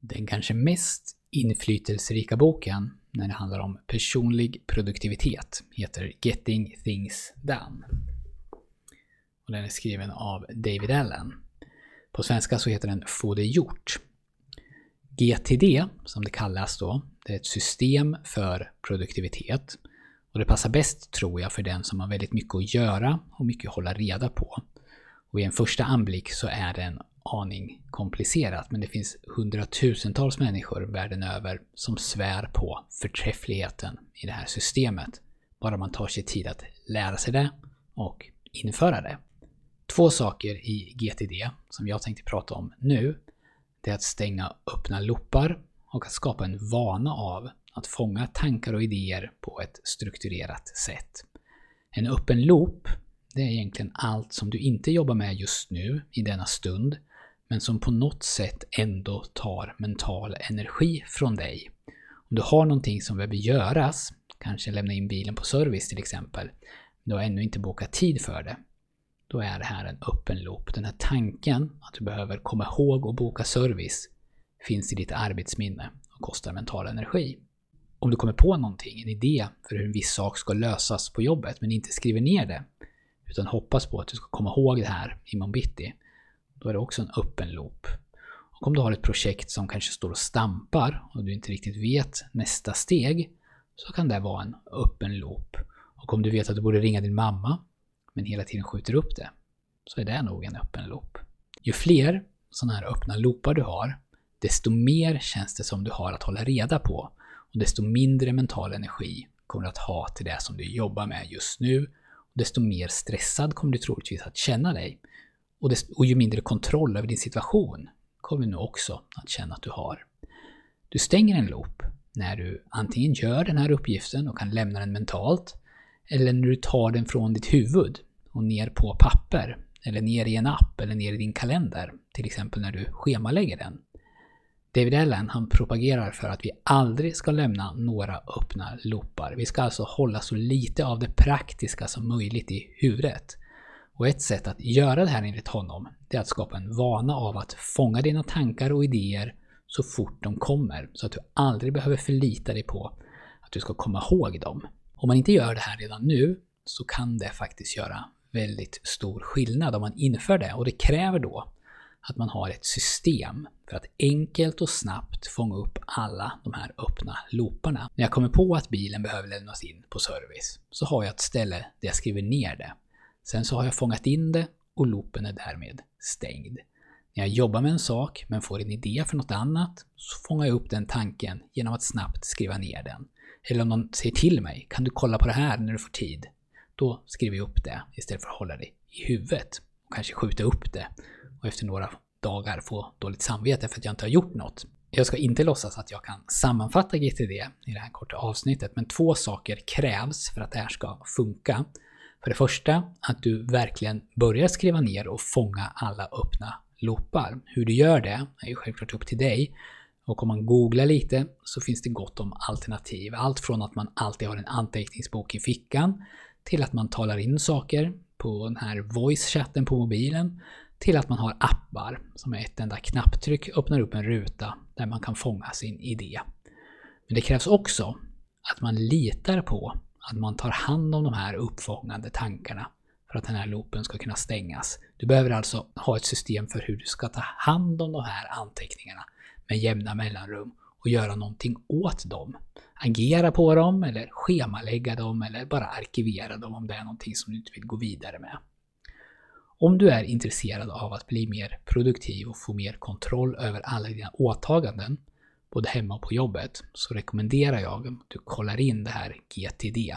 Den kanske mest inflytelserika boken när det handlar om personlig produktivitet heter Getting Things Done. Och den är skriven av David Allen. På svenska så heter den Få det gjort. GTD, som det kallas då, det är ett system för produktivitet. Och det passar bäst, tror jag, för den som har väldigt mycket att göra och mycket att hålla reda på. Och i en första anblick så är det en aning komplicerat, men det finns hundratusentals människor världen över som svär på förträffligheten i det här systemet. Bara man tar sig tid att lära sig det och införa det. Två saker i GTD som jag tänkte prata om nu, det är att stänga öppna loopar och att skapa en vana av att fånga tankar och idéer på ett strukturerat sätt. En öppen loop, det är egentligen allt som du inte jobbar med just nu, i denna stund, men som på något sätt ändå tar mental energi från dig. Om du har någonting som behöver göras, kanske lämna in bilen på service till exempel, du har ännu inte bokat tid för det, då är det här en öppen loop. Den här tanken att du behöver komma ihåg och boka service finns i ditt arbetsminne och kostar mental energi. Om du kommer på någonting, en idé för hur en viss sak ska lösas på jobbet, men inte skriver ner det, utan hoppas på att du ska komma ihåg det här imorgon bitti, då är det också en öppen loop. Och om du har ett projekt som kanske står och stampar och du inte riktigt vet nästa steg, så kan det vara en öppen loop. Och om du vet att du borde ringa din mamma, men hela tiden skjuter upp det, så är det nog en öppen loop. Ju fler sådana här öppna loopar du har, desto mer känns det som du har att hålla reda på och desto mindre mental energi kommer du att ha till det som du jobbar med just nu. Och desto mer stressad kommer du troligtvis att känna dig. Och, desto, och ju mindre kontroll över din situation kommer du nu också att känna att du har. Du stänger en loop när du antingen gör den här uppgiften och kan lämna den mentalt, eller när du tar den från ditt huvud och ner på papper, eller ner i en app eller ner i din kalender, till exempel när du schemalägger den. David Allen han propagerar för att vi aldrig ska lämna några öppna loopar. Vi ska alltså hålla så lite av det praktiska som möjligt i huvudet. Och ett sätt att göra det här enligt honom, det är att skapa en vana av att fånga dina tankar och idéer så fort de kommer, så att du aldrig behöver förlita dig på att du ska komma ihåg dem. Om man inte gör det här redan nu så kan det faktiskt göra väldigt stor skillnad om man inför det och det kräver då att man har ett system för att enkelt och snabbt fånga upp alla de här öppna looparna. När jag kommer på att bilen behöver lämnas in på service så har jag ett ställe där jag skriver ner det. Sen så har jag fångat in det och loopen är därmed stängd. När jag jobbar med en sak men får en idé för något annat så fångar jag upp den tanken genom att snabbt skriva ner den. Eller om någon säger till mig, kan du kolla på det här när du får tid? Då skriver jag upp det istället för att hålla det i huvudet. Och kanske skjuta upp det och efter några dagar få dåligt samvete för att jag inte har gjort något. Jag ska inte låtsas att jag kan sammanfatta GTD i det här korta avsnittet, men två saker krävs för att det här ska funka. För det första, att du verkligen börjar skriva ner och fånga alla öppna loopar. Hur du gör det är ju självklart upp till dig. Och om man googlar lite så finns det gott om alternativ. Allt från att man alltid har en anteckningsbok i fickan till att man talar in saker på den här voice-chatten på mobilen till att man har appar som med ett enda knapptryck öppnar upp en ruta där man kan fånga sin idé. Men det krävs också att man litar på att man tar hand om de här uppfångande tankarna för att den här loopen ska kunna stängas. Du behöver alltså ha ett system för hur du ska ta hand om de här anteckningarna med jämna mellanrum och göra någonting åt dem. Agera på dem eller schemalägga dem eller bara arkivera dem om det är någonting som du inte vill gå vidare med. Om du är intresserad av att bli mer produktiv och få mer kontroll över alla dina åtaganden, både hemma och på jobbet, så rekommenderar jag att du kollar in det här GTD